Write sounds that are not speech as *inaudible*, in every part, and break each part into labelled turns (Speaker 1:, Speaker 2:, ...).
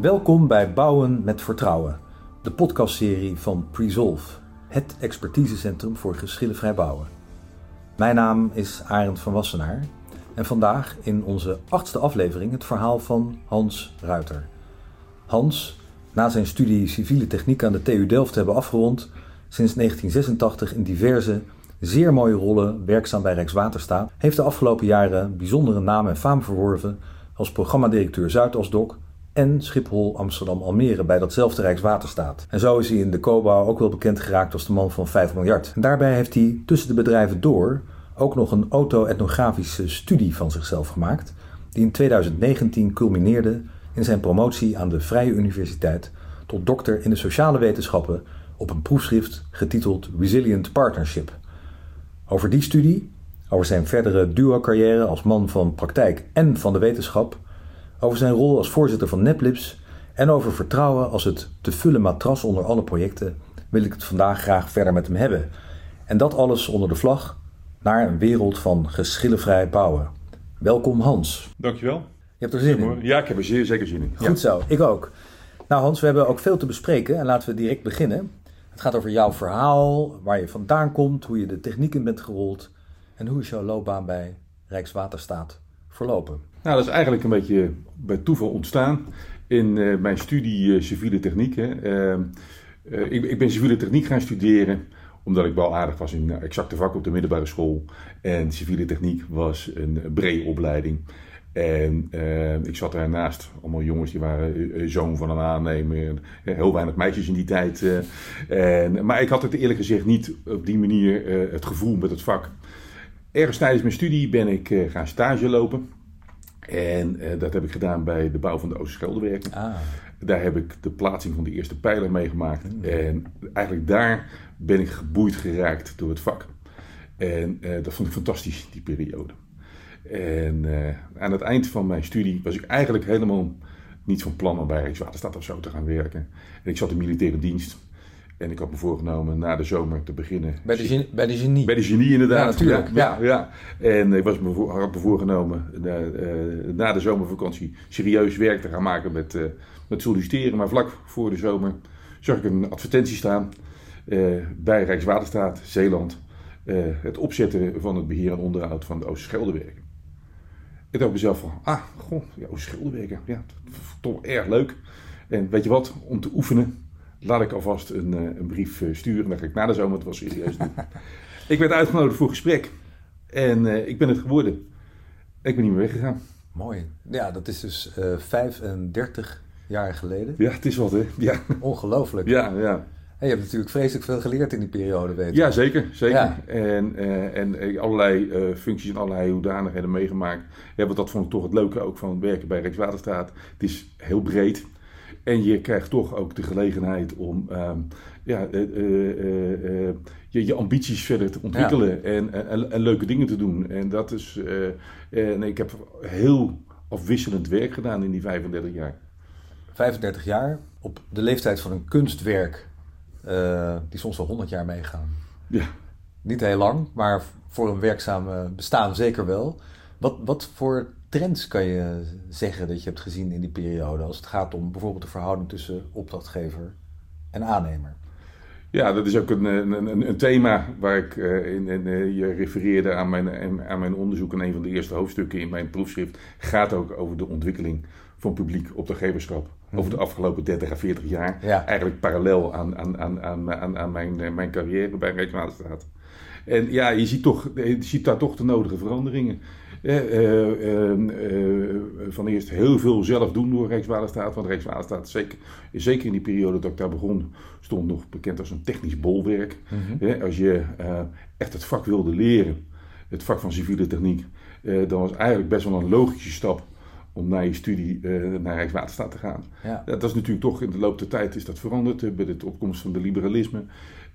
Speaker 1: Welkom bij Bouwen met Vertrouwen, de podcastserie van Presolve, het expertisecentrum voor geschillenvrij bouwen. Mijn naam is Arend van Wassenaar en vandaag in onze achtste aflevering het verhaal van Hans Ruiter. Hans, na zijn studie civiele techniek aan de TU Delft te hebben afgerond, sinds 1986 in diverse zeer mooie rollen werkzaam bij Rijkswaterstaat, heeft de afgelopen jaren bijzondere naam en faam verworven als programmadirecteur Zuidasdok en Schiphol Amsterdam Almere bij datzelfde Rijkswaterstaat. En zo is hij in de COBouw ook wel bekend geraakt als de man van 5 miljard. En daarbij heeft hij tussen de bedrijven door ook nog een auto-etnografische studie van zichzelf gemaakt, die in 2019 culmineerde in zijn promotie aan de Vrije Universiteit tot dokter in de sociale wetenschappen op een proefschrift getiteld Resilient Partnership. Over die studie, over zijn verdere duo-carrière als man van praktijk en van de wetenschap, over zijn rol als voorzitter van Neplips en over vertrouwen als het te vullen matras onder alle projecten wil ik het vandaag graag verder met hem hebben. En dat alles onder de vlag naar een wereld van geschillenvrij bouwen. Welkom Hans.
Speaker 2: Dankjewel.
Speaker 1: Je hebt er zin in?
Speaker 2: Ja, ik heb er zeer zeker zin in.
Speaker 1: Goed zo, ik ook. Nou Hans, we hebben ook veel te bespreken en laten we direct beginnen. Het gaat over jouw verhaal, waar je vandaan komt, hoe je de techniek in bent gerold en hoe is jouw loopbaan bij Rijkswaterstaat verlopen.
Speaker 2: Nou, dat is eigenlijk een beetje bij toeval ontstaan in uh, mijn studie uh, civiele techniek. Hè. Uh, ik, ik, ben civiele techniek gaan studeren omdat ik wel aardig was in exacte vakken op de middelbare school. En civiele techniek was een brede opleiding. En uh, ik zat daarnaast, allemaal jongens die waren zoon van een aannemer. Heel weinig meisjes in die tijd. En, maar ik had het eerlijk gezegd niet op die manier het gevoel met het vak. Ergens tijdens mijn studie ben ik gaan stage lopen. En dat heb ik gedaan bij de bouw van de Oosterscheldewerken. Ah. Daar heb ik de plaatsing van de eerste pijler meegemaakt. Mm. En eigenlijk daar ben ik geboeid geraakt door het vak. En dat vond ik fantastisch, die periode. En uh, aan het eind van mijn studie was ik eigenlijk helemaal niet van plan om bij Rijkswaterstaat of zo te gaan werken. En ik zat in militaire dienst. En ik had me voorgenomen na de zomer te beginnen.
Speaker 1: Bij de, genie, bij de genie?
Speaker 2: Bij de genie, inderdaad.
Speaker 1: Ja, natuurlijk.
Speaker 2: Ja, ja, ja. En ik was me had me voorgenomen na, uh, na de zomervakantie serieus werk te gaan maken met, uh, met solliciteren. Maar vlak voor de zomer zag ik een advertentie staan bij Rijkswaterstaat Zeeland. het opzetten van het beheer en onderhoud van de Oosterscheldewerken. Ik dacht mezelf van, ah, goh, ja, schilderwerken, ja, toch erg leuk. En weet je wat, om te oefenen, laat ik alvast een, een brief sturen. Dan ga ik na de zomer het was serieus doen. ik werd uitgenodigd voor gesprek en uh, ik ben het geworden. Ik ben niet meer weggegaan.
Speaker 1: Mooi. Ja, dat is dus uh, 35 jaar geleden.
Speaker 2: Ja, het is wat, hè? Ja.
Speaker 1: Ongelooflijk.
Speaker 2: Ja, ja.
Speaker 1: En je hebt natuurlijk vreselijk veel geleerd in die periode, weet
Speaker 2: Ja, zeker. zeker. Ja. En, uh, en allerlei uh, functies en allerlei hoedanigheden meegemaakt. Ja, want dat vond ik toch het leuke ook van het werken bij Rijkswaterstaat. Het is heel breed. En je krijgt toch ook de gelegenheid om um, ja, uh, je, je ambities verder te ontwikkelen. Ja. En, en, en, leuke dingen te doen. En dat is... en ik heb heel afwisselend werk gedaan in die 35 jaar.
Speaker 1: 35 jaar, op de leeftijd van een kunstwerk die soms wel 100 jaar meegaan.
Speaker 2: Ja.
Speaker 1: Niet heel lang, maar voor een werkzaam bestaan zeker wel. Wat, wat voor trends kan je zeggen dat je hebt gezien in die periode als het gaat om bijvoorbeeld de verhouding tussen opdrachtgever en aannemer?
Speaker 2: Ja, dat is ook een, een, een thema waar ik uh, in, in uh, je refereerde aan mijn, aan mijn onderzoek. En een van de eerste hoofdstukken in mijn proefschrift gaat ook over de ontwikkeling van publiek opdrachtgeverschap over de afgelopen 30 à 40 jaar. Ja. Eigenlijk parallel aan, aan, aan, aan, aan, aan mijn, mijn carrière bij Rijkswaterstaat. En ja, je ziet, toch, je ziet daar toch de nodige veranderingen. Eh, uh, uh, van eerst heel veel zelf doen door Rijkswaterstaat. Want Rijkswaterstaat, zeker, zeker in die periode dat ik daar begon, stond nog bekend als een technisch bolwerk. -hmm. als je echt het vak wilde leren, het vak van civiele techniek, dan was eigenlijk best wel een logische stap om na je studie uh, naar Rijkswaterstaat te gaan. Ja. Dat is natuurlijk toch in de loop der tijd is dat veranderd. Bij de opkomst van de liberalisme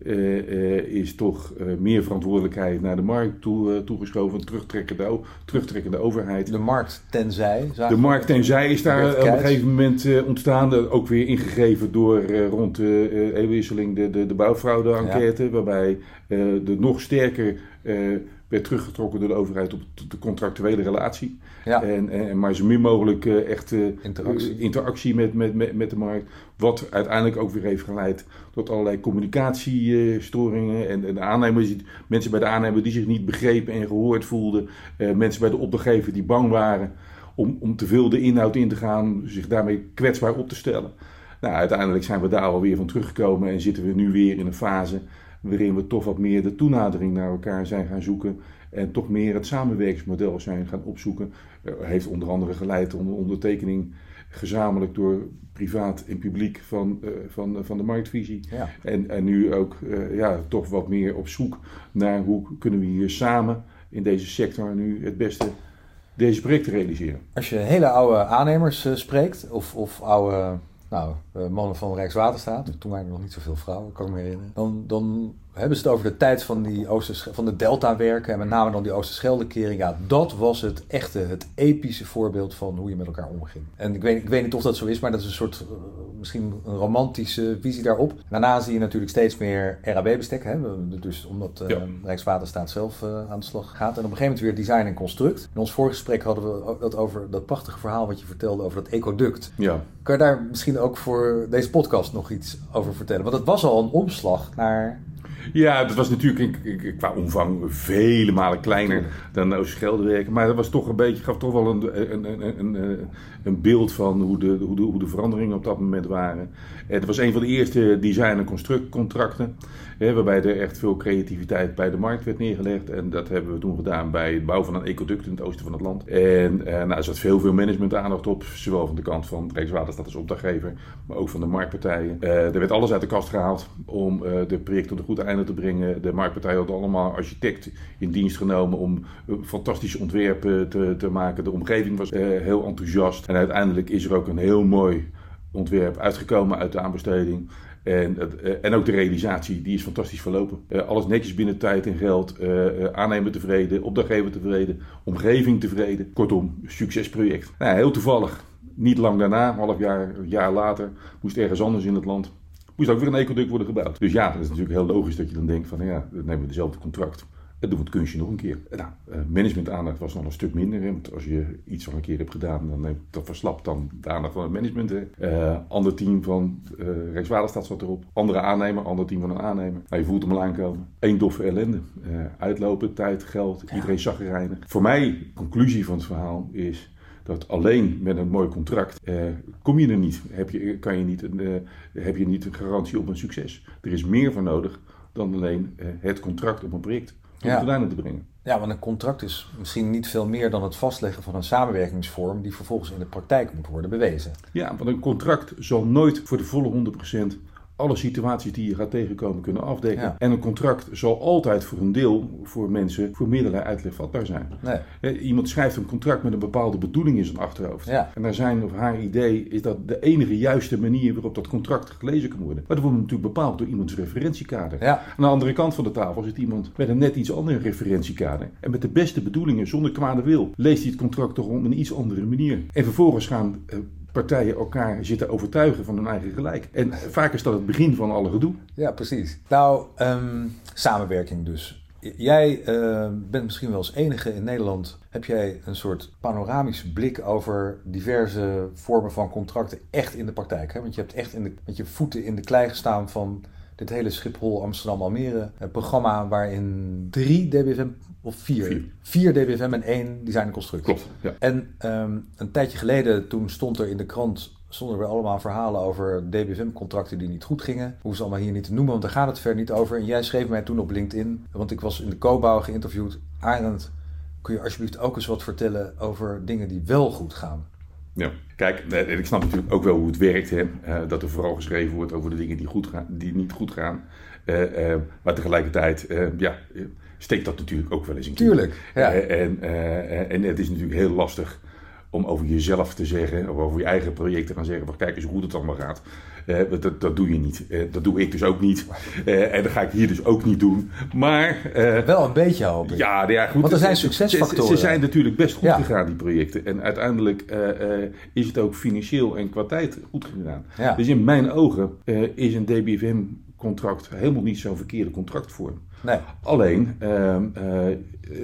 Speaker 2: uh, is toch meer verantwoordelijkheid naar de markt toe, toegeschoven. Terugtrekkende, terugtrekkende overheid.
Speaker 1: De markt tenzij.
Speaker 2: De markt tenzij is daar op een gegeven moment ontstaan. Ook weer ingegeven door rond de eeuwwisseling de, de, de bouwfraude-enquête. Ja. Waarbij de nog sterker werd teruggetrokken door de overheid op de contractuele relatie.
Speaker 1: Ja.
Speaker 2: En, en, maar zo min mogelijk uh, echt uh,
Speaker 1: interactie,
Speaker 2: interactie met, met, met, met de markt. Wat uiteindelijk ook weer heeft geleid tot allerlei communicatiestoringen. En, en de aannemers, mensen bij de aannemer die zich niet begrepen en gehoord voelden. Mensen bij de opdrachtgever die bang waren om, om te veel de inhoud in te gaan. Zich daarmee kwetsbaar op te stellen. Nou, uiteindelijk zijn we daar alweer van teruggekomen en zitten we nu weer in een fase waarin we toch wat meer de toenadering naar elkaar zijn gaan zoeken en toch meer het samenwerkingsmodel zijn gaan opzoeken. Heeft onder andere geleid onder ondertekening gezamenlijk door privaat en publiek van, uh, van, van de marktvisie.
Speaker 1: Ja.
Speaker 2: En, en nu ook uh, ja, toch wat meer op zoek naar hoe kunnen we hier samen in deze sector nu het beste deze projecten realiseren.
Speaker 1: Als je hele oude aannemers spreekt of, of oude nou, mannen van Rijkswaterstaat, toen waren er nog niet zoveel vrouwen, kan ik me herinneren. Dan, dan hebben ze het over de tijd van, die Oosters, van de Delta-werken en met name dan die Oosterscheldekering. Ja, dat was het echte, het epische voorbeeld van hoe je met elkaar omging. En ik weet, ik weet niet of dat zo is, maar dat is een soort, uh, misschien een romantische visie daarop. Daarna zie je natuurlijk steeds meer RAB-bestek, dus omdat ja. Rijkswaterstaat zelf uh, aan de slag gaat. En op een gegeven moment weer design en construct. In ons voorgesprek hadden we dat over dat prachtige verhaal wat je vertelde over dat ecoduct.
Speaker 2: Ja.
Speaker 1: Kan je daar misschien ook voor deze podcast nog iets over vertellen? Want het was al een omslag naar
Speaker 2: ja, dat was natuurlijk qua omvang vele malen kleiner dan de Oosterschelde Maar dat was toch een beetje, gaf toch wel een, een, een, een beeld van hoe de, hoe, de, hoe de veranderingen op dat moment waren. Het was een van de eerste design- en constructcontracten. Waarbij er echt veel creativiteit bij de markt werd neergelegd. En dat hebben we toen gedaan bij het bouwen van een ecoduct in het oosten van het land. En eh, nou, er zat veel, veel management aandacht op. Zowel van de kant van Rijkswaterstaat als opdrachtgever. Maar ook van de marktpartijen. Uh, er werd alles uit de kast gehaald om uh, de project tot een goed einde te brengen. De marktpartijen hadden allemaal architect in dienst genomen om fantastische ontwerpen te, te maken. De omgeving was heel enthousiast. En uiteindelijk is er ook een heel mooi ontwerp uitgekomen uit de aanbesteding. En, en ook de realisatie, die is fantastisch verlopen. Alles netjes binnen tijd en geld. Uh, aannemer tevreden, opdrachtgever tevreden, omgeving tevreden. Kortom, succesproject. Nou, heel toevallig, niet lang daarna, een half jaar, jaar later, moest ergens anders in het land. Moest ook weer een ecoduct worden gebouwd. Dus ja, dat is natuurlijk heel logisch dat je dan denkt van ja, dan nemen we dezelfde contract. En doen we het kunstje nog een keer. Nou, managementaandacht was nog een stuk minder. Hè, want als je iets al een keer hebt gedaan, dan neemt dat verslapt dan de aandacht van het management. Uh, ander team van uh, Rijkswaterstaat zat erop. Andere aannemer, ander team van een aannemer. Nou, je voelt hem al aankomen. Eén doffe ellende. Uh, uitlopen, tijd, geld, iedereen zaggerijnig. Voor mij, conclusie van het verhaal is dat alleen met een mooi contract uh, kom je er niet. Heb je, kan je niet een, uh, heb je niet een garantie op een succes. Er is meer voor nodig dan alleen uh, het contract op een project om ja. te brengen.
Speaker 1: Ja, want een contract is misschien niet veel meer dan het vastleggen van een samenwerkingsvorm die vervolgens in de praktijk moet worden bewezen.
Speaker 2: Ja, want een contract zal nooit voor de volle 100% alle situaties die je gaat tegenkomen kunnen afdekken. Ja. En een contract zal altijd voor een deel voor mensen voor meerdere uitleg vatbaar zijn.
Speaker 1: Nee.
Speaker 2: Iemand schrijft een contract met een bepaalde bedoeling in zijn achterhoofd.
Speaker 1: Ja.
Speaker 2: En naar zijn of haar idee is dat de enige juiste manier waarop dat contract gelezen kan worden. Maar dat wordt natuurlijk bepaald door iemands referentiekader.
Speaker 1: Ja.
Speaker 2: Aan de andere kant van de tafel zit iemand met een net iets ander referentiekader. En met de beste bedoelingen, zonder kwade wil, leest hij het contract toch op een iets andere manier. En vervolgens gaan uh, partijen elkaar zitten overtuigen van hun eigen gelijk. En vaak is dat het begin van alle gedoe.
Speaker 1: Ja, precies. Nou, um, samenwerking dus. Jij uh, bent misschien wel als enige in Nederland. Heb jij een soort panoramische blik over diverse vormen van contracten echt in de praktijk? Hè? Want je hebt echt in de, met je voeten in de klei gestaan van dit hele Schiphol, Amsterdam, Almere een programma waarin drie DBFM of vier,
Speaker 2: vier,
Speaker 1: vier DBFM en één design constructie.
Speaker 2: Klopt. Ja.
Speaker 1: En um, een tijdje geleden, toen stond er in de krant stonden er allemaal verhalen over DBFM-contracten die niet goed gingen. Hoe ze allemaal hier niet te noemen, want daar gaat het verder niet over. En jij schreef mij toen op LinkedIn, want ik was in de co-bouw geïnterviewd. Arend, kun je alsjeblieft ook eens wat vertellen over dingen die wel goed gaan?
Speaker 2: Ja, kijk, ik snap natuurlijk ook wel hoe het werkt. Hè? Uh, dat er vooral geschreven wordt over de dingen die, goed gaan, die niet goed gaan. Uh, uh, maar tegelijkertijd, ja, steekt dat natuurlijk ook wel eens in.
Speaker 1: Tuurlijk, ja.
Speaker 2: en, en het is natuurlijk heel lastig om over jezelf te zeggen, of over je eigen project te gaan zeggen, van kijk eens hoe goed het allemaal gaat. Dat, dat doe je niet. Dat doe ik dus ook niet. En dat ga ik hier dus ook niet doen. Maar...
Speaker 1: Wel een beetje hoop ik.
Speaker 2: Ja, ja goed.
Speaker 1: Want er zijn succesfactoren.
Speaker 2: Ze, ze zijn natuurlijk best goed ja. gegaan, die projecten. En uiteindelijk is het ook financieel en qua tijd goed gedaan.
Speaker 1: Ja.
Speaker 2: Dus in mijn ogen is een DBFM contract helemaal niet zo'n verkeerde contractvorm.
Speaker 1: Nee.
Speaker 2: Alleen ehm, eh,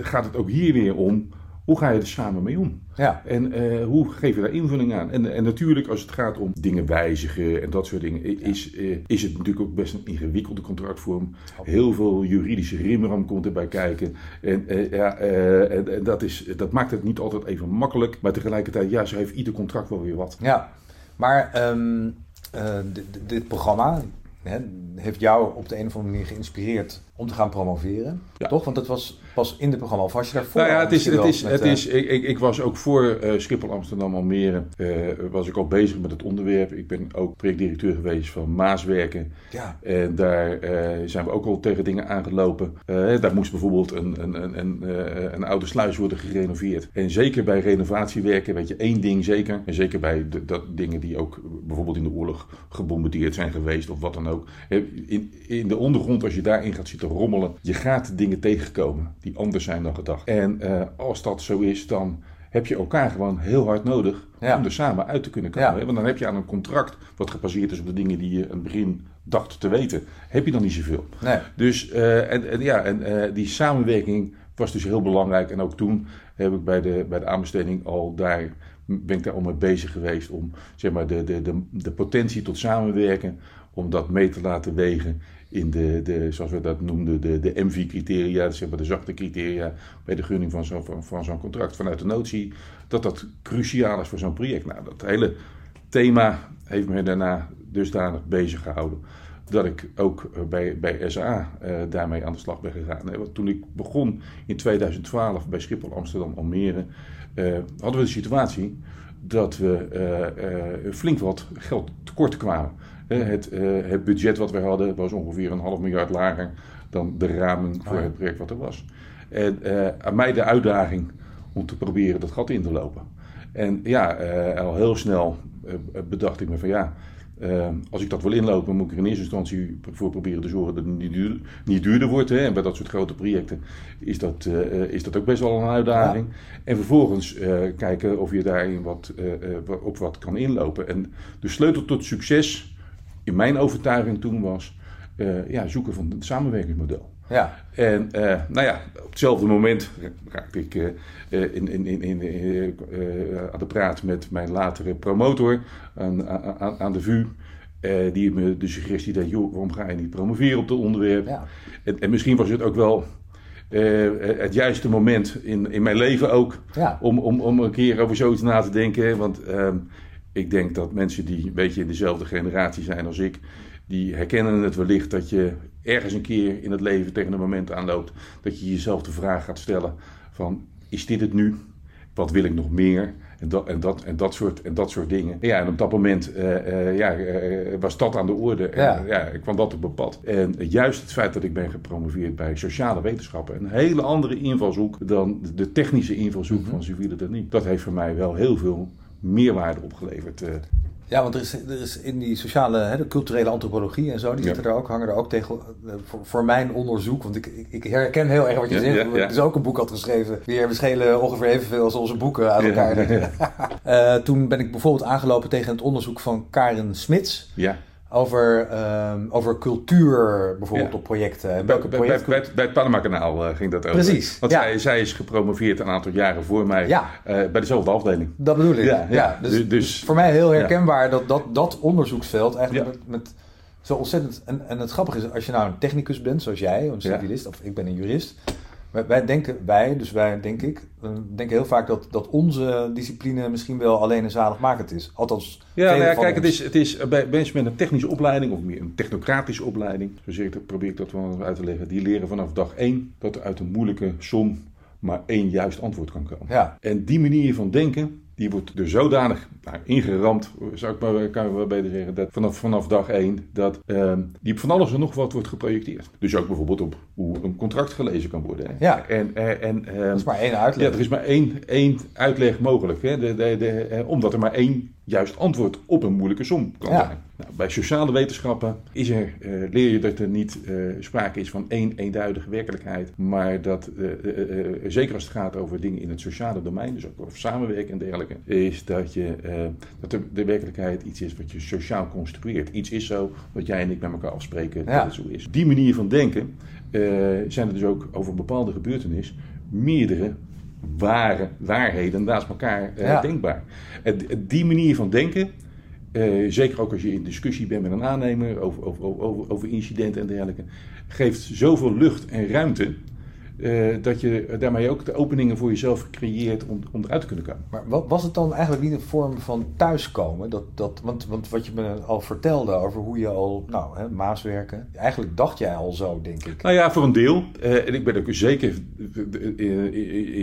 Speaker 2: gaat het ook hier weer om hoe ga je er samen mee om?
Speaker 1: Ja.
Speaker 2: En eh, hoe geef je daar invulling aan? En, en natuurlijk, als het gaat om dingen wijzigen en dat soort dingen, is, eh, is het natuurlijk ook best een ingewikkelde contractvorm. Heel veel juridische rimram komt erbij kijken. En, eh, ja, en, dat, is, dat maakt het niet altijd even makkelijk. Maar tegelijkertijd, ja, zo heeft ieder contract wel weer wat.
Speaker 1: Ja, maar ehm, eh, dit, programma heeft jou op de een of andere manier geïnspireerd om te gaan promoveren.
Speaker 2: Ja.
Speaker 1: Toch? Want dat was pas in het programma. Of was je daarvoor?
Speaker 2: Nou ja, het is, het is,
Speaker 1: met,
Speaker 2: het
Speaker 1: eh,
Speaker 2: is, ik, ik, ik was ook voor eh, Schiphol Amsterdam Almere, eh, was ik al bezig met het onderwerp. Ik ben ook projectdirecteur geweest van Maaswerken.
Speaker 1: Ja,
Speaker 2: En daar eh, zijn we ook al tegen dingen aangelopen. Eh, daar moest bijvoorbeeld een, een, een, een, eh, een oude sluis worden gerenoveerd. En zeker bij renovatiewerken weet je één ding zeker. En zeker bij de, dat dingen die ook bijvoorbeeld in de oorlog gebombardeerd zijn geweest of wat dan ook. In, in de ondergrond, als je daarin gaat zitten rommelen, je gaat dingen tegenkomen die anders zijn dan gedacht. En eh, als dat zo is, dan heb je elkaar gewoon heel hard nodig
Speaker 1: Ja.
Speaker 2: om er samen uit te kunnen komen.
Speaker 1: Ja.
Speaker 2: Want dan heb je aan een contract wat gebaseerd is op de dingen die je aan het begin dacht te weten, heb je dan niet zoveel.
Speaker 1: nee.
Speaker 2: Dus eh, en, en, ja, en, eh, die samenwerking was dus heel belangrijk. En ook toen heb ik bij de, bij de aanbesteding al daar, ben ik daar al mee bezig geweest om zeg maar, de, de, de, de potentie tot samenwerken, om dat mee te laten wegen in de, de zoals we dat noemden, de, de MV-criteria, zeg maar de zachte criteria bij de gunning van zo'n van, contract. Vanuit de notie dat dat cruciaal is voor zo'n project. Nou, dat hele thema heeft me daarna dusdanig bezig gehouden dat ik ook eh, bij, bij SA eh, daarmee aan de slag ben gegaan. Want toen ik begon in 2012 bij Schiphol Amsterdam Almere, eh, hadden we de situatie dat we flink wat geld tekort kwamen. Het, eh, het budget wat we hadden was ongeveer een half miljard lager dan de raming voor
Speaker 1: ja.
Speaker 2: het project wat er was. En eh, aan mij de uitdaging om te proberen dat gat in te lopen. En ja, eh, al heel snel bedacht ik me van ja, als ik dat wil inlopen, moet ik er in eerste instantie voor proberen te zorgen dat het niet, duur, niet duurder wordt. Hè. En bij dat soort grote projecten is dat, is dat ook best wel een uitdaging. En vervolgens kijken of je daarin wat, wa- op wat kan inlopen. En de sleutel tot succes, in mijn overtuiging toen was, eh, ja, zoeken van het samenwerkingsmodel.
Speaker 1: Ja,
Speaker 2: En eh, nou ja, op hetzelfde moment raakte ik eh, in, in, in, in, aan de praat met mijn latere promotor aan, aan, aan de VU. die me de suggestie deed, joh, waarom ga je niet promoveren op dat onderwerp?
Speaker 1: ja.
Speaker 2: En, en misschien was het ook wel het juiste moment in, in mijn leven ook
Speaker 1: Ja.
Speaker 2: om, om, om een keer over zoiets na te denken. Want ehm, ik denk dat mensen die een beetje in dezelfde generatie zijn als ik, die herkennen het wellicht dat je ergens een keer in het leven tegen een moment aanloopt dat je jezelf de vraag gaat stellen van is dit het nu? Wat wil ik nog meer? En dat, en dat, en dat, soort, en dat soort dingen. Ja, en op dat moment eh, eh, ja, eh, was dat aan de orde. En,
Speaker 1: Ja.
Speaker 2: ja, ik kwam dat op mijn pad. En juist het feit dat ik ben gepromoveerd bij sociale wetenschappen, een hele andere invalshoek dan de technische invalshoek van civiele techniek. Dat heeft voor mij wel heel veel meerwaarde opgeleverd. eh.
Speaker 1: Ja, want er is, er is in die sociale, hè, de culturele antropologie en zo, die
Speaker 2: Ja.
Speaker 1: zitten er ook, hangen er ook tegen. eh, Voor, voor mijn onderzoek, want ik, ik, herken heel erg wat je
Speaker 2: Ja,
Speaker 1: zegt.
Speaker 2: ja,
Speaker 1: dus ook een boek had geschreven. Die we schelen ongeveer evenveel als onze boeken aan elkaar. *laughs* Eh, toen ben ik bijvoorbeeld aangelopen tegen het onderzoek van Karen Smits.
Speaker 2: ja.
Speaker 1: Over, ehm, over cultuur bijvoorbeeld
Speaker 2: Ja.
Speaker 1: op projecten. En
Speaker 2: Bij,
Speaker 1: welke
Speaker 2: bij, bij,
Speaker 1: projecten...
Speaker 2: bij, bij het Panama-kanaal eh, ging dat over.
Speaker 1: Precies,
Speaker 2: Want
Speaker 1: ja.
Speaker 2: zij, zij is gepromoveerd een aantal jaren voor mij
Speaker 1: Ja.
Speaker 2: eh, bij dezelfde afdeling.
Speaker 1: Dat bedoel ik.
Speaker 2: Ja,
Speaker 1: dus,
Speaker 2: Dus-
Speaker 1: dus voor mij heel herkenbaar dat, dat dat onderzoeksveld eigenlijk met, met zo ontzettend. En, en het grappige is, als je nou een technicus bent, zoals jij, een civilist, of ik ben een jurist. Wij, wij denken, wij, dus wij denk ik, denken heel vaak dat, dat onze discipline misschien wel alleen en zaligmakend is. Althans,
Speaker 2: Ja, nou ja kijk, het is, het is eh, bij mensen met een technische opleiding of meer een technocratische opleiding, zo zeg ik dat, probeer ik dat wel uit te leggen, die leren vanaf dag één dat er uit een moeilijke som maar één juist antwoord kan komen.
Speaker 1: Ja,
Speaker 2: En die manier van denken, die wordt er zodanig nou, ingeramd, zou ik maar, kan ik wel beter zeggen, dat vanaf, vanaf dag één, dat ehm, die van alles en nog wat wordt geprojecteerd. Dus ook bijvoorbeeld op hoe een contract gelezen kan worden. hè.
Speaker 1: Ja.
Speaker 2: En, eh, en, ehm,
Speaker 1: dat is maar één uitleg.
Speaker 2: ja, er is maar één, één uitleg mogelijk. Hè? De, de, de, eh, omdat er maar één juist antwoord op een moeilijke som kan
Speaker 1: Ja.
Speaker 2: zijn. Nou, bij sociale wetenschappen is er, eh, leer je dat er niet eh, sprake is van één eenduidige werkelijkheid, maar dat, eh, zeker als het gaat over dingen in het sociale domein, dus ook over samenwerken en dergelijke, is dat, je, dat de, de werkelijkheid iets is wat je sociaal construeert. Iets is zo wat jij en ik met elkaar afspreken
Speaker 1: Ja.
Speaker 2: dat het zo is. Die manier van denken zijn er dus ook over een bepaalde gebeurtenis meerdere ware waarheden naast elkaar eh,
Speaker 1: Ja.
Speaker 2: denkbaar. En die manier van denken, eh, zeker ook als je in discussie bent met een aannemer over, over, over, over incidenten en dergelijke, geeft zoveel lucht en ruimte. Eh, dat je daarmee ook de openingen voor jezelf creëert om, om eruit te kunnen komen.
Speaker 1: Maar wa- was het dan eigenlijk niet een vorm van thuiskomen? Dat, dat, want, want wat je me al vertelde over hoe je al, nou, hè, maaswerken. Eigenlijk dacht jij al zo, denk ik.
Speaker 2: Nou ja, voor een deel. Eh, en ik ben ook zeker, eh,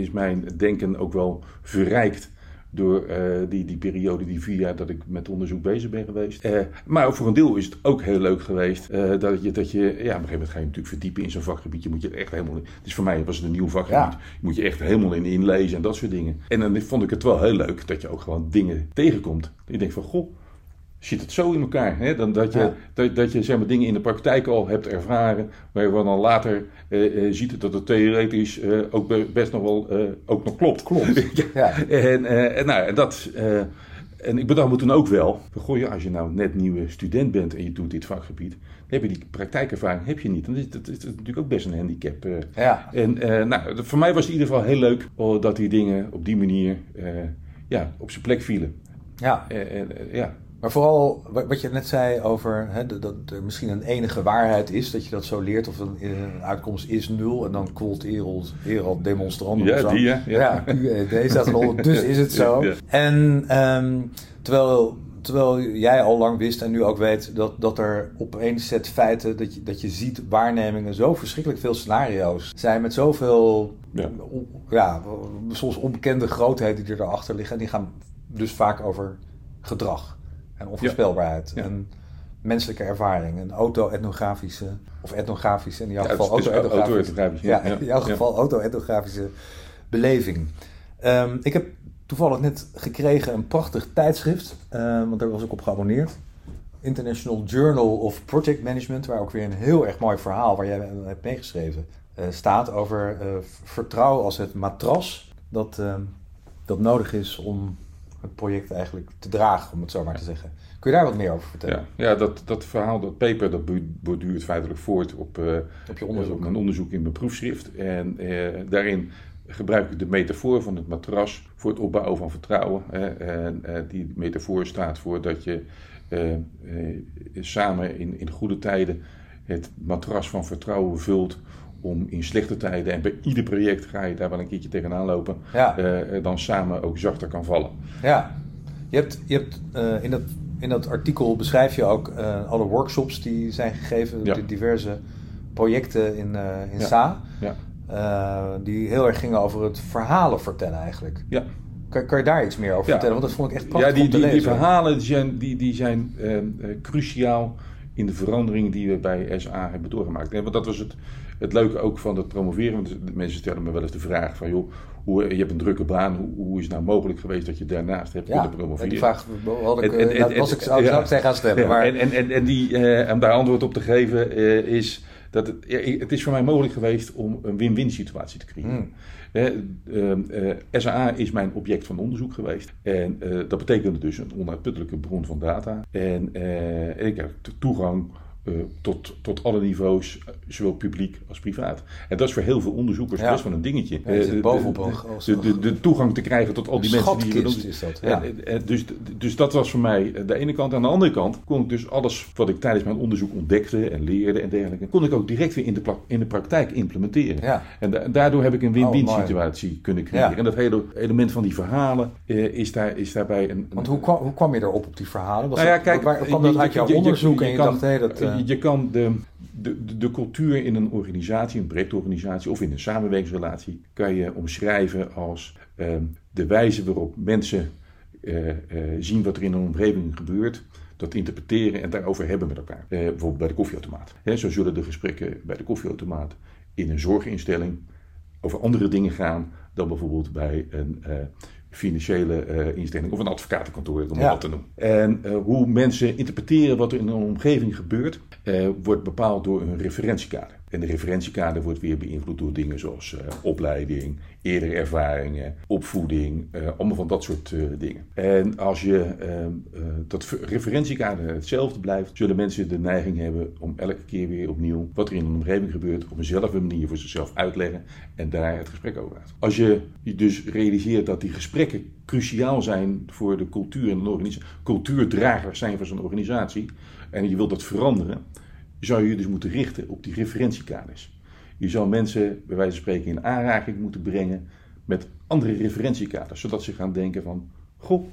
Speaker 2: is mijn denken ook wel verrijkt door eh, die, die periode, die vier jaar dat ik met onderzoek bezig ben geweest. Eh, maar voor een deel is het ook heel leuk geweest eh, dat, je, dat je, ja, op een gegeven moment ga je natuurlijk verdiepen in zo'n vakgebied. Je moet je echt helemaal, dus voor mij was het een nieuw vakgebied.
Speaker 1: Ja.
Speaker 2: Je moet je echt helemaal in inlezen en dat soort dingen. En dan vond ik het wel heel leuk dat je ook gewoon dingen tegenkomt. Je denkt van, goh, zit het zo in elkaar. Hè? Dan dat je,
Speaker 1: Ja.
Speaker 2: dat, dat je zeg maar, dingen in de praktijk al hebt ervaren, waar je dan later eh, eh, ziet dat het theoretisch eh, ook be- best nog wel ook nog klopt.
Speaker 1: Klopt. *laughs*
Speaker 2: ja. En, en, nou, en dat. en ik bedacht me toen ook wel, goh, ja, als je nou net nieuwe student bent en je doet dit vakgebied, dan heb je die praktijkervaring heb je niet. Dan is dat, is dat natuurlijk ook best een handicap.
Speaker 1: Ja.
Speaker 2: En nou, voor mij was het in ieder geval heel leuk oh, dat die dingen op die manier ja, op zijn plek vielen.
Speaker 1: ja.
Speaker 2: En, ja.
Speaker 1: Maar vooral wa- wat je net zei over hè, dat, er misschien een enige waarheid is, dat je dat zo leert, of een, een uitkomst is nul en dan quolt Erald, Erald demonstrandum.
Speaker 2: Ja,
Speaker 1: of zo.
Speaker 2: die, ja, ja.
Speaker 1: QED staat eronder, dus *laughs* is het zo.
Speaker 2: Ja.
Speaker 1: En ehm, terwijl, terwijl jij al lang wist en nu ook weet dat, dat er op één set feiten, dat je, dat je ziet waarnemingen, zo verschrikkelijk veel scenario's zijn met zoveel,
Speaker 2: Ja.
Speaker 1: on- ja, soms onbekende grootheden die erachter liggen. En die gaan dus vaak over gedrag en onvoorspelbaarheid.
Speaker 2: Ja.
Speaker 1: En menselijke ervaring. Een auto-etnografische, of etnografische, in jouw
Speaker 2: Ja,
Speaker 1: geval
Speaker 2: is
Speaker 1: auto-etnografische. Ja, in jouw geval auto-etnografische beleving. Ehm, ik heb toevallig net gekregen een prachtig tijdschrift, eh, want daar was ik op geabonneerd. International Journal of Project Management, waar ook weer een heel erg mooi verhaal, waar jij hebt meegeschreven, eh, staat over eh, vertrouwen als het matras dat, ehm, dat nodig is om het project eigenlijk te dragen, om het zo maar te zeggen. Kun je daar wat meer over vertellen?
Speaker 2: Ja, ja dat, dat verhaal, dat paper, dat borduurt feitelijk voort op, eh,
Speaker 1: Op je onderzoek.
Speaker 2: op mijn onderzoek in mijn proefschrift. En eh, daarin gebruik ik de metafoor van het matras voor het opbouwen van vertrouwen. Hè. En eh, die metafoor staat voor dat je samen in, in goede tijden het matras van vertrouwen vult om in slechte tijden, en bij ieder project ga je daar wel een keertje tegenaan lopen,
Speaker 1: Ja.
Speaker 2: eh, dan samen ook zachter kan vallen.
Speaker 1: Ja, je hebt, je hebt eh, in, dat, in dat artikel beschrijf je ook eh, alle workshops die zijn gegeven,
Speaker 2: Ja.
Speaker 1: de diverse projecten in, eh in
Speaker 2: Ja.
Speaker 1: SA,
Speaker 2: Ja.
Speaker 1: eh, die heel erg gingen over het verhalen vertellen eigenlijk.
Speaker 2: Ja.
Speaker 1: Kan, kan je daar iets meer over vertellen? Want dat vond ik echt prachtig
Speaker 2: Ja, die,
Speaker 1: om te
Speaker 2: die, die verhalen die zijn, die, die zijn eh, eh, cruciaal in de verandering die we bij SA hebben doorgemaakt. Want dat was het, het leuke ook van het promoveren. Want mensen stellen me wel eens de vraag van, joh, hoe, je hebt een drukke baan. Hoe, hoe is het nou mogelijk geweest dat je daarnaast hebt
Speaker 1: ja,
Speaker 2: kunnen promoveren?
Speaker 1: die vraag had ik,
Speaker 2: En- en-
Speaker 1: eh,
Speaker 2: en-
Speaker 1: was ik, zou,
Speaker 2: ja.
Speaker 1: zou ik zijn gaan stellen.
Speaker 2: Ja,
Speaker 1: maar,
Speaker 2: en, en, en, en die, eh, om daar antwoord op te geven eh, is dat het, ja, is voor mij mogelijk geweest om een win-win situatie te creëren.
Speaker 1: Hmm.
Speaker 2: Eh, eh, eh, SAA is mijn object van onderzoek geweest. En eh, dat betekende dus een onuitputtelijke bron van data. En, ik heb to- toegang eh, tot, tot alle niveaus, eh, zowel publiek als privaat. En dat is voor heel veel onderzoekers
Speaker 1: Ja.
Speaker 2: best wel een dingetje.
Speaker 1: Ja,
Speaker 2: Eh, de-
Speaker 1: bovenop
Speaker 2: de, de, de, toegang te krijgen tot al die mensen die hier doen.
Speaker 1: is dat, ja.
Speaker 2: En, en, dus, dus dat was voor mij de ene kant. Aan de andere kant kon ik dus alles wat ik tijdens mijn onderzoek ontdekte en leerde en dergelijke, kon ik ook direct weer in de, in de praktijk implementeren.
Speaker 1: Ja.
Speaker 2: En da- daardoor heb ik een win-win
Speaker 1: Oh, mooi.
Speaker 2: situatie kunnen creëren.
Speaker 1: Ja.
Speaker 2: En dat hele element van die verhalen is, daar, is daarbij een.
Speaker 1: want hoe kwam, hoe kwam je erop op die verhalen? Was
Speaker 2: Nou ja, kijk,
Speaker 1: waar, kwam
Speaker 2: je-
Speaker 1: dat uit jouw onderzoek en je
Speaker 2: kan-
Speaker 1: dacht, hé, dat...
Speaker 2: je, kan de, de, de, cultuur in een organisatie, een projectorganisatie of in een samenwerkingsrelatie, kan je omschrijven als ehm, de wijze waarop mensen eh, eh, zien wat er in een omgeving gebeurt. Dat interpreteren en daarover hebben met elkaar. Eh, bijvoorbeeld bij de koffieautomaat. Zo zullen de gesprekken bij de koffieautomaat in een zorginstelling over andere dingen gaan dan bijvoorbeeld bij een, financiële uh, instelling of een advocatenkantoor, om ja. dat te noemen. En uh, hoe mensen interpreteren wat er in een omgeving gebeurt, uh, wordt bepaald door een referentiekader. En de referentiekader wordt weer beïnvloed door dingen zoals uh, opleiding, eerdere ervaringen, opvoeding, uh, allemaal van dat soort uh, dingen. En als je ehm, dat referentiekader hetzelfde blijft, zullen mensen de neiging hebben om elke keer weer opnieuw wat er in een omgeving gebeurt op eenzelfde manier voor zichzelf uitleggen en daar het gesprek over uit. Als je dus realiseert dat die gesprekken cruciaal zijn voor de cultuur en de organisatie, cultuurdragers zijn van zo'n organisatie en je wilt dat veranderen zou je dus moeten richten op die referentiekaders. Je zou mensen, bij wijze van spreken, in aanraking moeten brengen met andere referentiekaders, zodat ze gaan denken van, goh,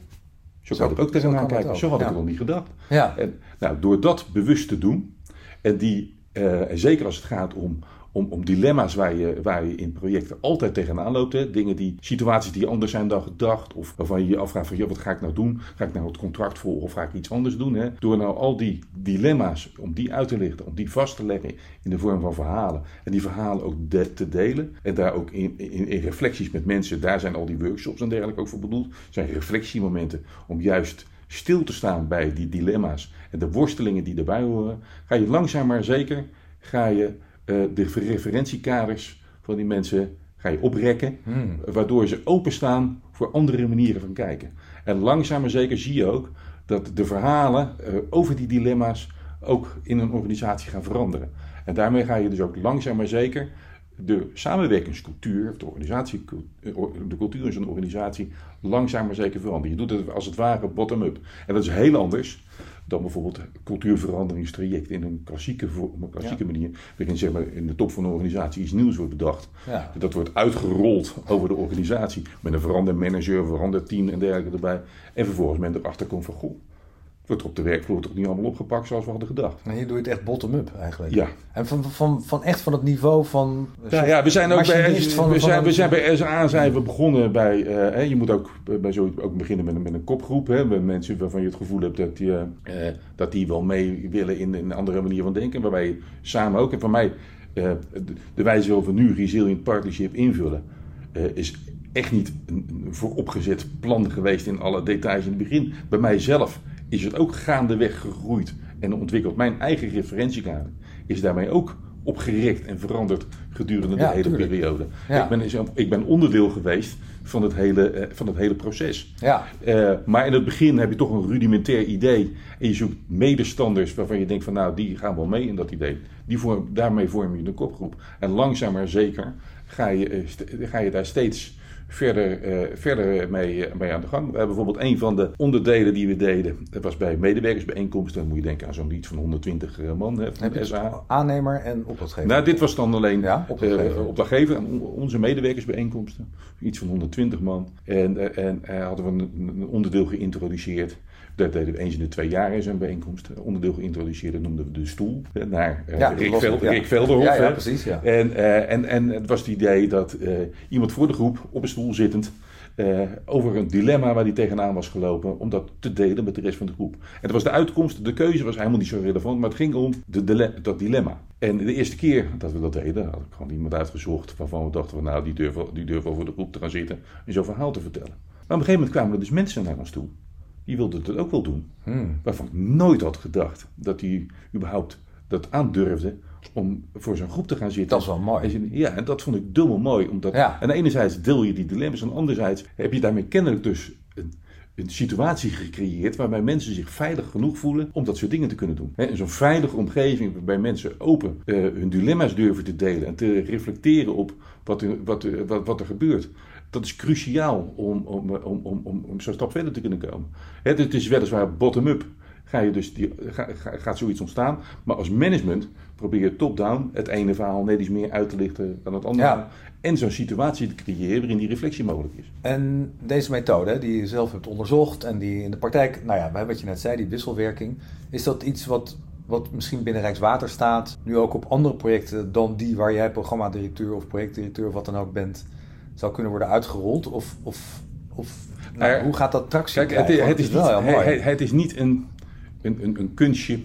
Speaker 2: zo, kan ik ook tegenaan kijken, zo had ik ja. nog niet gedacht. Ja. En, nou, door dat bewust te doen, en die, uh, zeker als het gaat om om, dilemma's waar je, waar je in projecten altijd tegenaan loopt. Hè? Dingen die, situaties die anders zijn dan gedacht. Of waarvan je je afvraagt van, ja, wat ga ik nou doen? Ga ik nou het contract volgen of ga ik iets anders doen? Hè? Door nou al die dilemma's, om die uit te lichten, om die vast te leggen in de vorm van verhalen. En die verhalen ook te delen. En daar ook in, in, in, reflecties met mensen, daar zijn al die workshops en dergelijke ook voor bedoeld. zijn reflectiemomenten om juist stil te staan bij die dilemma's en de worstelingen die erbij horen. Ga je langzaam maar zeker, ga je uh, de referentiekaders van die mensen ga je oprekken, hmm. waardoor ze openstaan voor andere manieren van kijken. En langzaam maar zeker zie je ook dat de verhalen uh, over die dilemma's ook in een organisatie gaan veranderen. En daarmee ga je dus ook langzaam maar zeker de samenwerkingscultuur, of de, organisatie, eh, de cultuur in zo'n organisatie, langzaam maar zeker veranderen. Je doet het als het ware bottom-up. En dat is heel anders dan bijvoorbeeld cultuurveranderingstraject in een klassieke, een klassieke manier, waarin zeg maar, in de top van een organisatie iets nieuws wordt bedacht. Ja. Dat wordt uitgerold over de organisatie met een verandermanager, veranderteam en dergelijke erbij. En vervolgens men erachter komt van, goh, wordt er op de werkvloer toch niet allemaal opgepakt zoals we hadden gedacht.
Speaker 1: Maar hier doe je het echt bottom-up eigenlijk.
Speaker 2: Ja.
Speaker 1: En van, van, van echt van het niveau van...
Speaker 2: Ja, ja we zijn ook bij, van, we, zijn, we zijn bij SA zijn we begonnen bij... Uh, je moet ook bij zo ook beginnen met, met een kopgroep. Hè, met mensen waarvan je het gevoel hebt dat die, uh, dat die wel mee willen in, in, een andere manier van denken. Waarbij je samen ook... En voor mij, uh, de, de wijze waarop we nu Resilient Partnership invullen... is echt niet een, een vooropgezet plan geweest in alle details in het begin. Bij mijzelf is het ook gaandeweg gegroeid en ontwikkeld. Mijn eigen referentiekader is daarmee ook opgerekt en veranderd gedurende de hele periode. Ik, ben, ik ben onderdeel geweest van het hele, eh, van het hele proces. Ja. Uh, maar in het begin heb je toch een rudimentair idee. En je zoekt medestanders waarvan je denkt van nou, die gaan wel mee in dat idee. Die vorm, daarmee vorm je een kopgroep. En langzaam maar zeker ga je, eh, ga je daar steeds verder, uh, verder mee, mee aan de gang. We hebben bijvoorbeeld een van de onderdelen die we deden. Dat was bij medewerkersbijeenkomsten. Dan moet je denken aan zo'n iets van 120 eh, man hè, van
Speaker 1: SA. Aannemer en opdrachtgever?
Speaker 2: Nou, dit was dan alleen ja, opdrachtgever. Uh, opdrachtgever. En onze medewerkersbijeenkomsten. Iets van 120 man. En, en hadden we een, een onderdeel geïntroduceerd. Dat deden we eens in de twee jaar in zo'n bijeenkomst. Onderdeel geïntroduceerd, dat noemden we de stoel. Naar uh, ja, Rick, Veld, ja. Rick Velderhof.
Speaker 1: Ja, ja precies. Ja.
Speaker 2: En, uh, en, en het was het idee dat uh, iemand voor de groep op een stoel zittend. over een dilemma waar hij tegenaan was gelopen, om dat te delen met de rest van de groep. En dat was de uitkomst, de keuze was helemaal niet zo relevant, maar het ging om de, dat dilemma. En de eerste keer dat we dat deden, had ik gewoon iemand uitgezocht waarvan we dachten, van, nou, die durven, die durven over de groep te gaan zitten en zo'n verhaal te vertellen. Maar op een gegeven moment kwamen er dus mensen naar ons toe die wilde het ook wel doen. Hmm. Waarvan ik nooit had gedacht dat hij überhaupt dat aandurfde om voor zo'n groep te gaan zitten.
Speaker 1: Dat is wel mooi.
Speaker 2: Ja, en dat vond ik dubbel mooi. Omdat, ja. En enerzijds deel je die dilemma's, en anderzijds heb je daarmee kennelijk dus een, een situatie gecreëerd waarbij mensen zich veilig genoeg voelen om dat soort dingen te kunnen doen. In zo'n veilige omgeving waarbij mensen open uh, hun dilemma's durven te delen en te reflecteren op wat wat, wat, wat er gebeurt dat is cruciaal om, om, om, om, om, om zo'n stap verder te kunnen komen. Het, is weliswaar bottom-up. Ga je dus die, ga, gaat zoiets ontstaan. Maar als management probeer je top-down het ene verhaal net iets meer uit te lichten dan het andere. En zo'n situatie te creëren waarin die reflectie mogelijk is.
Speaker 1: En deze methode, die je zelf hebt onderzocht en die in de praktijk, nou ja, wat je net zei, die wisselwerking, is dat iets wat, wat misschien binnen Rijkswaterstaat nu ook op andere projecten dan die waar jij programmadirecteur of projectdirecteur of wat dan ook bent, zou kunnen worden uitgerold? Of, of, of nou, hoe gaat dat tractie
Speaker 2: kijk, het, het, is, wel niet. Het, het, is niet een, een, een, een kunstje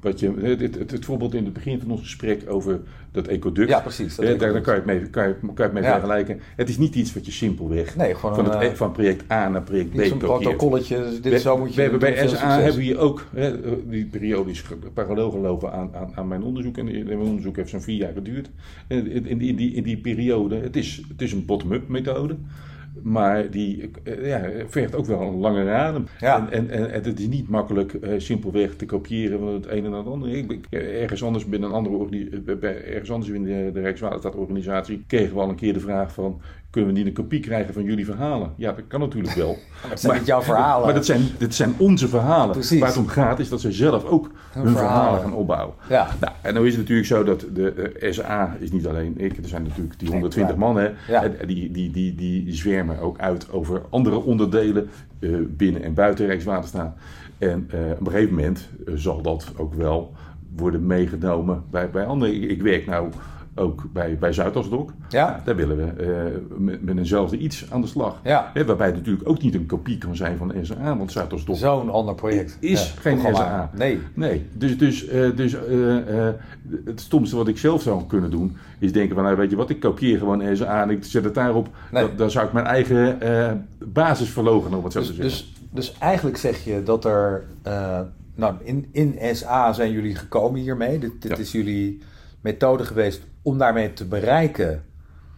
Speaker 2: wat je, het, het, het, voorbeeld in het begin van ons gesprek over dat ecoduct.
Speaker 1: Ja, precies. Dat
Speaker 2: daar, daar kan je het mee, kan je, kan je het mee vergelijken. Het is niet iets wat je simpelweg
Speaker 1: nee, gewoon
Speaker 2: van,
Speaker 1: een,
Speaker 2: het, van project A naar project B
Speaker 1: kopieert. Een protocolletje, dit we, zo moet je
Speaker 2: we hebben Bij SA hebben we hier ook, hè, die periodisch parallel gelopen aan, aan, aan, mijn onderzoek. En mijn onderzoek heeft zo'n vier jaar geduurd. In, in, in, die, in die periode, het is, het is een bottom-up methode. Maar die ja, vergt ook wel een lange adem.
Speaker 1: Ja.
Speaker 2: En, en, en, het is niet makkelijk uh, simpelweg te kopiëren van het ene naar het andere. Ik, ergens anders binnen een andere ergens anders in de, de Rijkswaterstaatorganisatie kregen we al een keer de vraag van kunnen we niet een kopie krijgen van jullie verhalen? Ja, dat kan natuurlijk wel. *laughs*
Speaker 1: maar dat zijn niet jouw verhalen.
Speaker 2: Maar dat zijn, zijn onze verhalen.
Speaker 1: Precies.
Speaker 2: Waar het om gaat is dat ze zelf ook hun, hun verhalen. verhalen. gaan opbouwen.
Speaker 1: Ja.
Speaker 2: Nou, en dan is het natuurlijk zo dat de uh, SA is niet alleen ik. Er zijn natuurlijk die 120 man. Hè,
Speaker 1: ja.
Speaker 2: die, die, die, die zwermen ook uit over andere onderdelen uh, binnen en buiten Rijkswaterstaat. En uh, op een gegeven moment zal dat ook wel worden meegenomen bij, bij anderen. Ik, ik werk nou ook bij, bij Zuidasdok.
Speaker 1: Ja.
Speaker 2: Daar willen we uh, met, met eenzelfde iets aan de slag.
Speaker 1: Ja.
Speaker 2: Hè, waarbij het natuurlijk ook niet een kopie kan zijn van de SA, want Zuidasdok
Speaker 1: Zo'n ander project.
Speaker 2: is
Speaker 1: ja,
Speaker 2: geen. SA.
Speaker 1: Nee.
Speaker 2: Nee, dus, dus, uh, dus uh, het stomste wat ik zelf zou kunnen doen, is denken van, nou, weet je wat, ik kopieer gewoon SA en ik zet het daarop.
Speaker 1: Nee.
Speaker 2: Dan zou ik mijn eigen basis verlogen, om het zo
Speaker 1: dus,
Speaker 2: te zeggen.
Speaker 1: Dus, dus eigenlijk zeg je dat er, nou, in, in SA zijn jullie gekomen hiermee. Dit, dit
Speaker 2: Ja.
Speaker 1: is jullie methode geweest om daarmee te bereiken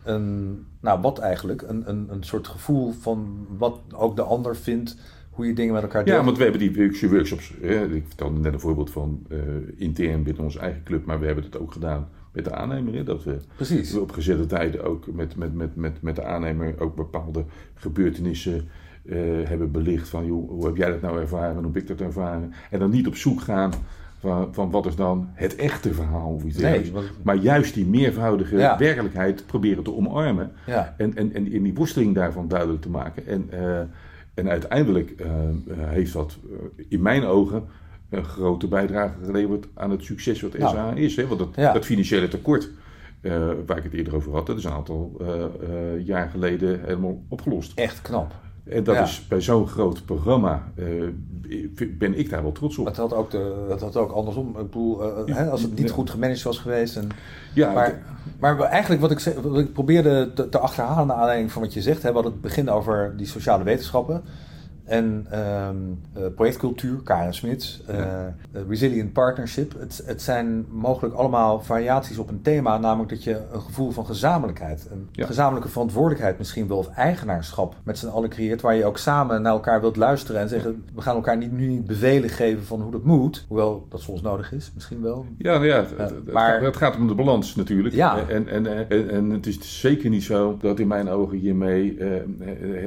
Speaker 1: een, nou wat eigenlijk, een, een, een soort gevoel van wat ook de ander vindt, hoe je dingen met elkaar deelt.
Speaker 2: Ja, want we hebben die workshop- workshops. Hè, ik vertelde net een voorbeeld van eh, intern binnen onze eigen club, maar we hebben het ook gedaan met de aannemer. Hè, dat we
Speaker 1: Precies.
Speaker 2: op gezette tijden ook met, met, met, met, met de aannemer ook bepaalde gebeurtenissen eh, hebben belicht. Van joh, hoe heb jij dat nou ervaren en hoe heb ik dat ervaren? En dan niet op zoek gaan van, van wat is dan het echte verhaal. Of iets
Speaker 1: Nee,
Speaker 2: Maar juist die meervoudige
Speaker 1: Ja.
Speaker 2: werkelijkheid proberen te omarmen.
Speaker 1: Ja.
Speaker 2: En, en, en die worsteling daarvan duidelijk te maken. En, eh, en uiteindelijk eh, eh, heeft dat in mijn ogen een grote bijdrage geleverd aan het succes wat
Speaker 1: Ja.
Speaker 2: SA is. Hè? Want dat,
Speaker 1: Ja.
Speaker 2: dat financiële tekort, waar ik het eerder over had, dat is een aantal jaar geleden helemaal opgelost.
Speaker 1: Echt knap.
Speaker 2: En dat
Speaker 1: Ja.
Speaker 2: is bij zo'n groot programma, eh, ben ik daar wel trots op.
Speaker 1: Het had ook, de, het had ook andersom. Ik bedoel, eh, hè, als het niet
Speaker 2: Ja.
Speaker 1: goed gemanaged was geweest. En,
Speaker 2: Ja,
Speaker 1: maar, maar eigenlijk wat ik, wat ik probeerde te, te achterhalen naar aanleiding van wat je zegt. Hè, we hadden het begin over die sociale wetenschappen. En ehm, eh, projectcultuur, Karen Smits, eh,
Speaker 2: Ja.
Speaker 1: eh, Resilient Partnership. Het, het zijn mogelijk allemaal variaties op een thema, namelijk dat je een gevoel van gezamenlijkheid, een
Speaker 2: Ja.
Speaker 1: gezamenlijke verantwoordelijkheid misschien wel, of eigenaarschap met z'n allen creëert, waar je ook samen naar elkaar wilt luisteren en zeggen, we gaan elkaar niet, nu niet bevelen geven van hoe dat moet, hoewel dat soms nodig is, misschien wel.
Speaker 2: Ja, nou ja, het,
Speaker 1: maar-
Speaker 2: gaat, het gaat om de balans natuurlijk.
Speaker 1: Ja.
Speaker 2: En, en, en, en het is zeker niet zo dat in mijn ogen hiermee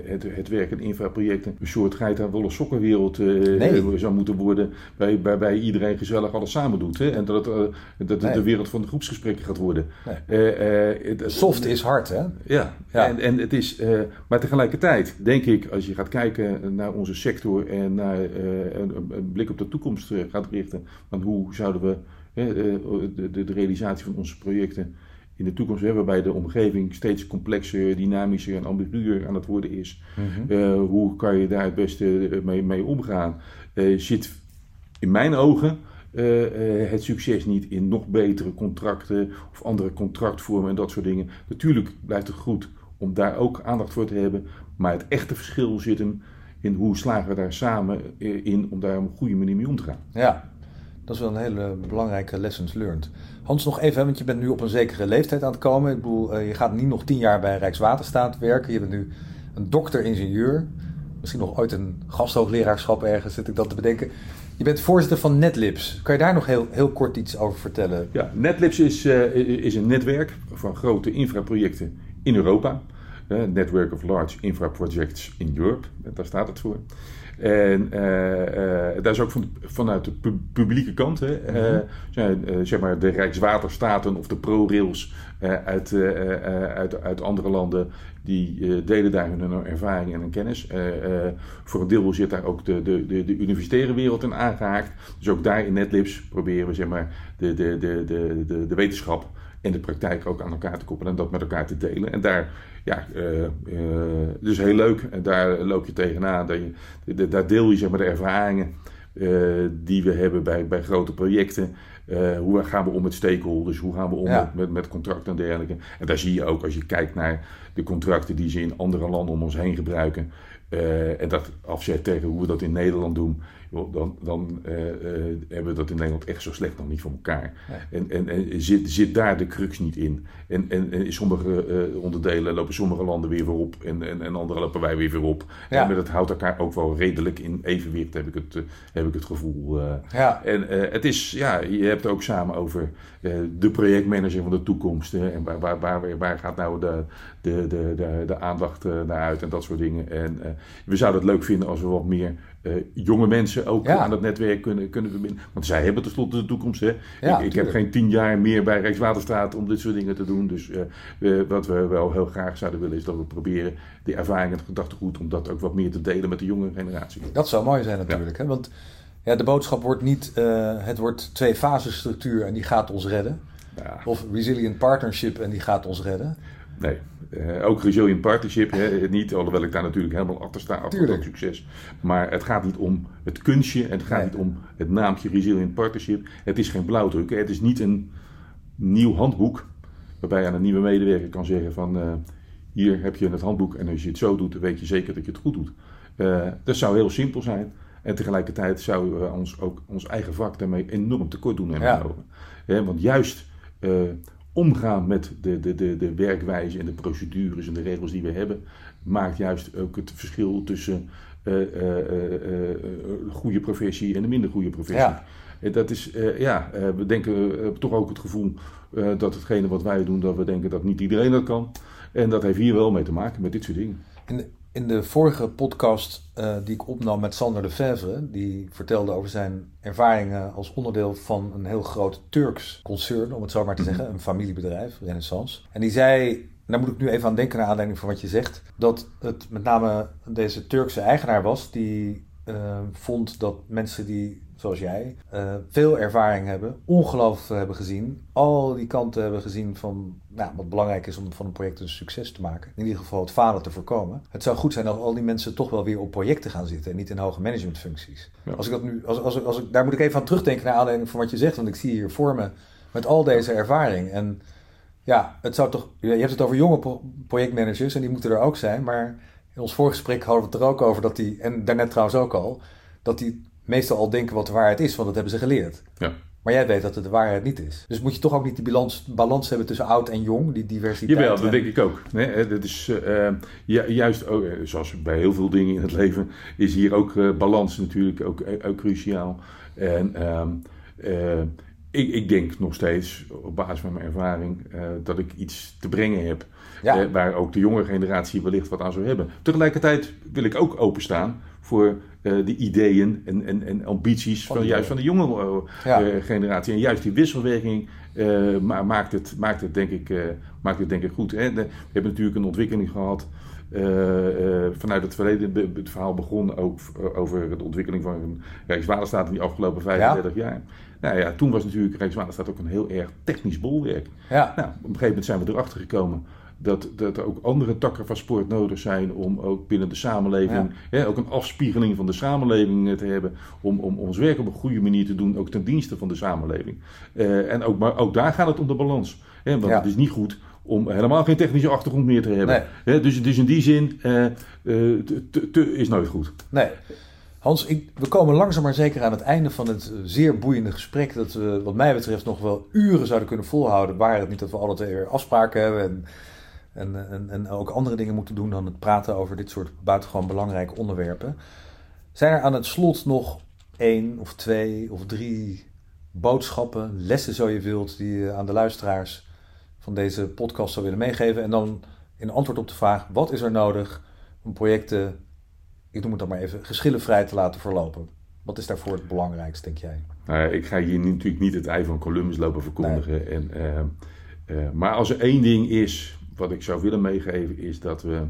Speaker 2: het, het werk in infraprojecten een soort geit aan wollen sokkenwereld eh,
Speaker 1: Nee.
Speaker 2: zou moeten worden. Bij, waarbij iedereen gezellig alles samen doet. Hè? En dat het, eh, dat het
Speaker 1: Nee.
Speaker 2: de wereld van de groepsgesprekken gaat worden.
Speaker 1: Nee.
Speaker 2: Eh, eh,
Speaker 1: Soft is hard, hè?
Speaker 2: ja,
Speaker 1: Ja.
Speaker 2: En, en het is, eh, maar tegelijkertijd denk ik, als je gaat kijken naar onze sector en naar eh, een, een blik op de toekomst eh, gaat richten, van hoe zouden we eh, eh, de, de realisatie van onze projecten in de toekomst hebben, waarbij de omgeving steeds complexer, dynamischer en ambiguur aan het worden is. Eh, hoe kan je daar het beste eh, mee, mee omgaan? Eh, zit in mijn ogen het succes niet in nog betere contracten of andere contractvormen en dat soort dingen. Natuurlijk blijft het goed om daar ook aandacht voor te hebben, maar het echte verschil zit hem in hoe slagen we daar samen in om daar op een goede manier mee om te gaan.
Speaker 1: Ja, dat is wel een hele belangrijke lessons learned. Hans, nog even, want je bent nu op een zekere leeftijd aan het komen. Ik bedoel, eh, je gaat niet nog tien jaar bij Rijkswaterstaat werken. Je bent nu een dokter-ingenieur. Misschien nog ooit een gasthoogleraarschap ergens, zit ik dat te bedenken. Je bent voorzitter van NetLibs. Kan je daar nog heel, heel kort iets over vertellen?
Speaker 2: Ja, NetLibs is, eh, is een netwerk van grote infraprojecten in Europa. Eh, Network of Large Infra Projects in Europe, daar staat het voor. En eh, eh, daar is ook van, vanuit de pu- publieke kant, hè, zijn, eh, zeg maar de Rijkswaterstaten of de ProRails uit, uit, uit andere landen, die eh, delen daar hun ervaring en hun kennis. Voor een deel zit daar ook de, de, de, de universitaire wereld in aangehaakt. Dus ook daar in NetLibs proberen we zeg maar, de, de, de, de, de, de wetenschap en de praktijk ook aan elkaar te koppelen en dat met elkaar te delen. En daar, ja, eh, eh, dus heel leuk. En daar loop je tegenaan. Dat je, daar deel je zeg maar, de ervaringen die we hebben bij, bij grote projecten. hoe gaan we om met stakeholders? Hoe gaan we om met, met, met, contracten en dergelijke? En daar zie je ook als je kijkt naar de contracten die ze in andere landen om ons heen gebruiken. en dat afzet tegen hoe we dat in Nederland doen dan, dan uh, uh, hebben we dat in Nederland echt zo slecht nog niet voor elkaar. En, en, en zit, zit daar de crux niet in? En, en, en in sommige uh, onderdelen lopen sommige landen weer weer op en, en, en andere lopen wij weer weer op. Ja. En dat houdt elkaar ook wel redelijk in evenwicht, heb ik het, heb ik het gevoel. Ja. En het is, ja, je hebt het ook samen over de projectmanager van de toekomst. en waar, waar, waar, waar gaat nou de, de, de, de, de aandacht naar uit en dat soort dingen. En we zouden het leuk vinden als we wat meer uh, jonge mensen ook aan het netwerk kunnen, kunnen verbinden. Want zij hebben tenslotte de toekomst. Hè? ik, ik heb geen tien jaar meer bij Rijkswaterstaat om dit soort dingen te doen. Dus uh, wat we wel heel graag zouden willen is dat we proberen die ervaring en het gedachtegoed om dat ook wat meer te delen met de jonge generatie.
Speaker 1: Dat zou mooi zijn natuurlijk. Hè? Want ja, de boodschap wordt niet, uh, het wordt twee fases structuur en die gaat ons redden. Of resilient partnership en die gaat ons redden.
Speaker 2: Nee, uh, ook Resilient Partnership, hè, niet, alhoewel ik daar natuurlijk helemaal achter sta, achter dat succes. Maar het gaat niet om het kunstje, het gaat niet om het naamje Resilient Partnership. Het is geen blauwdruk, hè. het is niet een nieuw handboek waarbij je aan een nieuwe medewerker kan zeggen van uh, hier heb je het handboek en als je het zo doet, dan weet je zeker dat je het goed doet. Uh, dat zou heel simpel zijn. En tegelijkertijd zouden we ons ook ons eigen vak daarmee enorm tekort doen mijn ogen. want juist omgaan met de, de, de, de werkwijze en de procedures en de regels die we hebben, maakt juist ook het verschil tussen uh, uh, goede professie en een minder goede professie. Ja. Dat is, ja, we denken toch ook het gevoel dat hetgene wat wij doen, dat we denken dat niet iedereen dat kan. En dat heeft hier wel mee te maken met dit soort dingen.
Speaker 1: In de vorige podcast uh, die ik opnam met Sander de Vevre, die vertelde over zijn ervaringen als onderdeel van een heel groot Turks concern, om het zo maar te zeggen, een familiebedrijf, Renaissance. En die zei, daar moet ik nu even aan denken naar aanleiding van wat je zegt, dat het met name deze Turkse eigenaar was die uh, vond dat mensen die zoals jij, uh, veel ervaring hebben, ongelooflijk hebben gezien, al die kanten hebben gezien van nou, wat belangrijk is om van een project een succes te maken. In ieder geval het falen te voorkomen. Het zou goed zijn als al die mensen toch wel weer op projecten gaan zitten en niet in hoge managementfuncties. Als ik dat nu, als, als, als ik, daar moet ik even aan terugdenken naar aanleiding van wat je zegt, want ik zie hier voor me met al deze ervaring. En ja, het zou toch, je hebt het over jonge projectmanagers en die moeten er ook zijn, maar in ons voorgesprek hadden we het er ook over dat die, en daarnet trouwens ook al, dat die meestal al denken wat de waarheid is, want dat hebben ze geleerd. Ja. Maar jij weet dat het de waarheid niet is. Dus moet je toch ook niet die balans, balans hebben tussen oud en jong, die diversiteit.
Speaker 2: Jawel, dat denk ik ook. Nee, dat is, uh, juist, ook, eh, zoals bij heel veel dingen in het leven, is hier ook uh, balans natuurlijk ook, ook cruciaal. En ehm, ik, ik, denk nog steeds, op basis van mijn ervaring, dat ik iets te brengen heb. waar ook de jonge generatie wellicht wat aan zou hebben. Tegelijkertijd wil ik ook openstaan voor uh, de ideeën en, en, en ambities van, juist van de jonge uh, generatie. En juist die wisselwerking maakt, het, maakt, het, denk ik, maakt het denk ik goed. Hè? we hebben natuurlijk een ontwikkeling gehad. vanuit het verleden, het verhaal begon ook over de ontwikkeling van Rijkswaterstaat in die afgelopen 35 jaar. Nou ja, toen was natuurlijk Rijkswaterstaat ook een heel erg technisch bolwerk. Ja. Nou, op een gegeven moment zijn we erachter gekomen dat, dat er ook andere takken van sport nodig zijn om ook binnen de samenleving, hè, ook een afspiegeling van de samenleving eh, te hebben, om, om ons werk op een goede manier te doen, ook ten dienste van de samenleving. Uh, en ook, maar ook daar gaat het om de balans. Hè, want het is niet goed om helemaal geen technische achtergrond meer te hebben. Hè, dus, dus in die zin uh, te, te, is nooit goed.
Speaker 1: Nee. Hans, ik, we komen langzaam maar zeker aan het einde van het zeer boeiende gesprek. Dat we, wat mij betreft, nog wel uren zouden kunnen volhouden. Waar het niet dat we alle twee weer afspraken hebben. En en, en, en ook andere dingen moeten doen dan het praten over dit soort buitengewoon belangrijke onderwerpen. Zijn er aan het slot nog één of twee of drie boodschappen, lessen zo je wilt, die je aan de luisteraars van deze podcast zou willen meegeven? En dan in antwoord op de vraag: wat is er nodig om projecten, ik noem het dan maar even, geschillenvrij te laten verlopen? Wat is daarvoor het belangrijkste, denk jij?
Speaker 2: Nou, ik ga hier natuurlijk niet het ei van Columbus lopen verkondigen. En, uh, uh, maar als er één ding is wat ik zou willen meegeven is dat we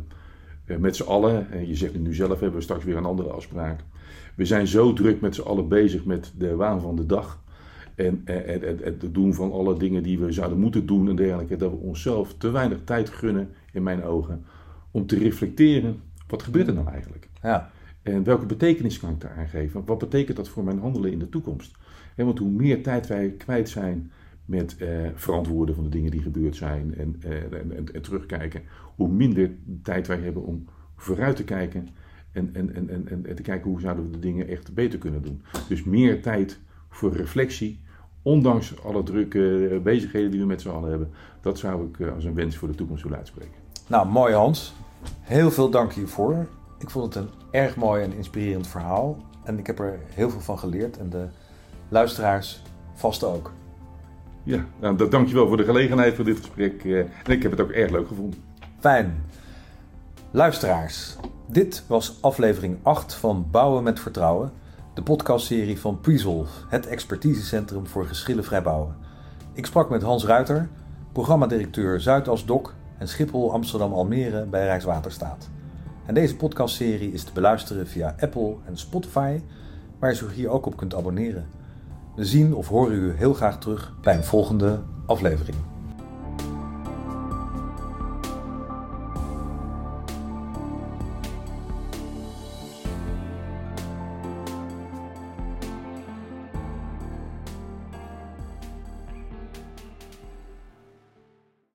Speaker 2: eh, met z'n allen, en je zegt het nu zelf, hebben we straks weer een andere afspraak. We zijn zo druk met z'n allen bezig met de waan van de dag. En het doen van alle dingen die we zouden moeten doen en dergelijke. Dat we onszelf te weinig tijd gunnen, in mijn ogen, om te reflecteren. Wat gebeurt er nou eigenlijk? Ja. En welke betekenis kan ik daar aan geven? Wat betekent dat voor mijn handelen in de toekomst? want hoe meer tijd wij kwijt zijn met uh, verantwoorden van de dingen die gebeurd zijn en, en, en, terugkijken, hoe minder tijd wij hebben om vooruit te kijken en, en, en, en, en te kijken hoe zouden we de dingen echt beter kunnen doen. Dus meer tijd voor reflectie, ondanks alle drukke bezigheden die we met z'n allen hebben. Dat zou ik als een wens voor de toekomst willen uitspreken.
Speaker 1: Nou, mooi Hans. Heel veel dank hiervoor. Ik vond het een erg mooi en inspirerend verhaal. En ik heb er heel veel van geleerd. En de luisteraars vast ook.
Speaker 2: Ja, nou, dankjewel voor de gelegenheid voor dit gesprek. En ik heb het ook erg leuk gevonden.
Speaker 1: Fijn. Luisteraars, dit was aflevering 8 van Bouwen met Vertrouwen. De podcastserie van Presolve, het expertisecentrum voor geschillenvrij bouwen. Ik sprak met Hans Ruiter, programmadirecteur Zuidas Dok en Schiphol Amsterdam Almere bij Rijkswaterstaat. En deze podcastserie is te beluisteren via Apple en Spotify, waar je zich hier ook op kunt abonneren. We zien of horen u heel graag terug bij een volgende aflevering.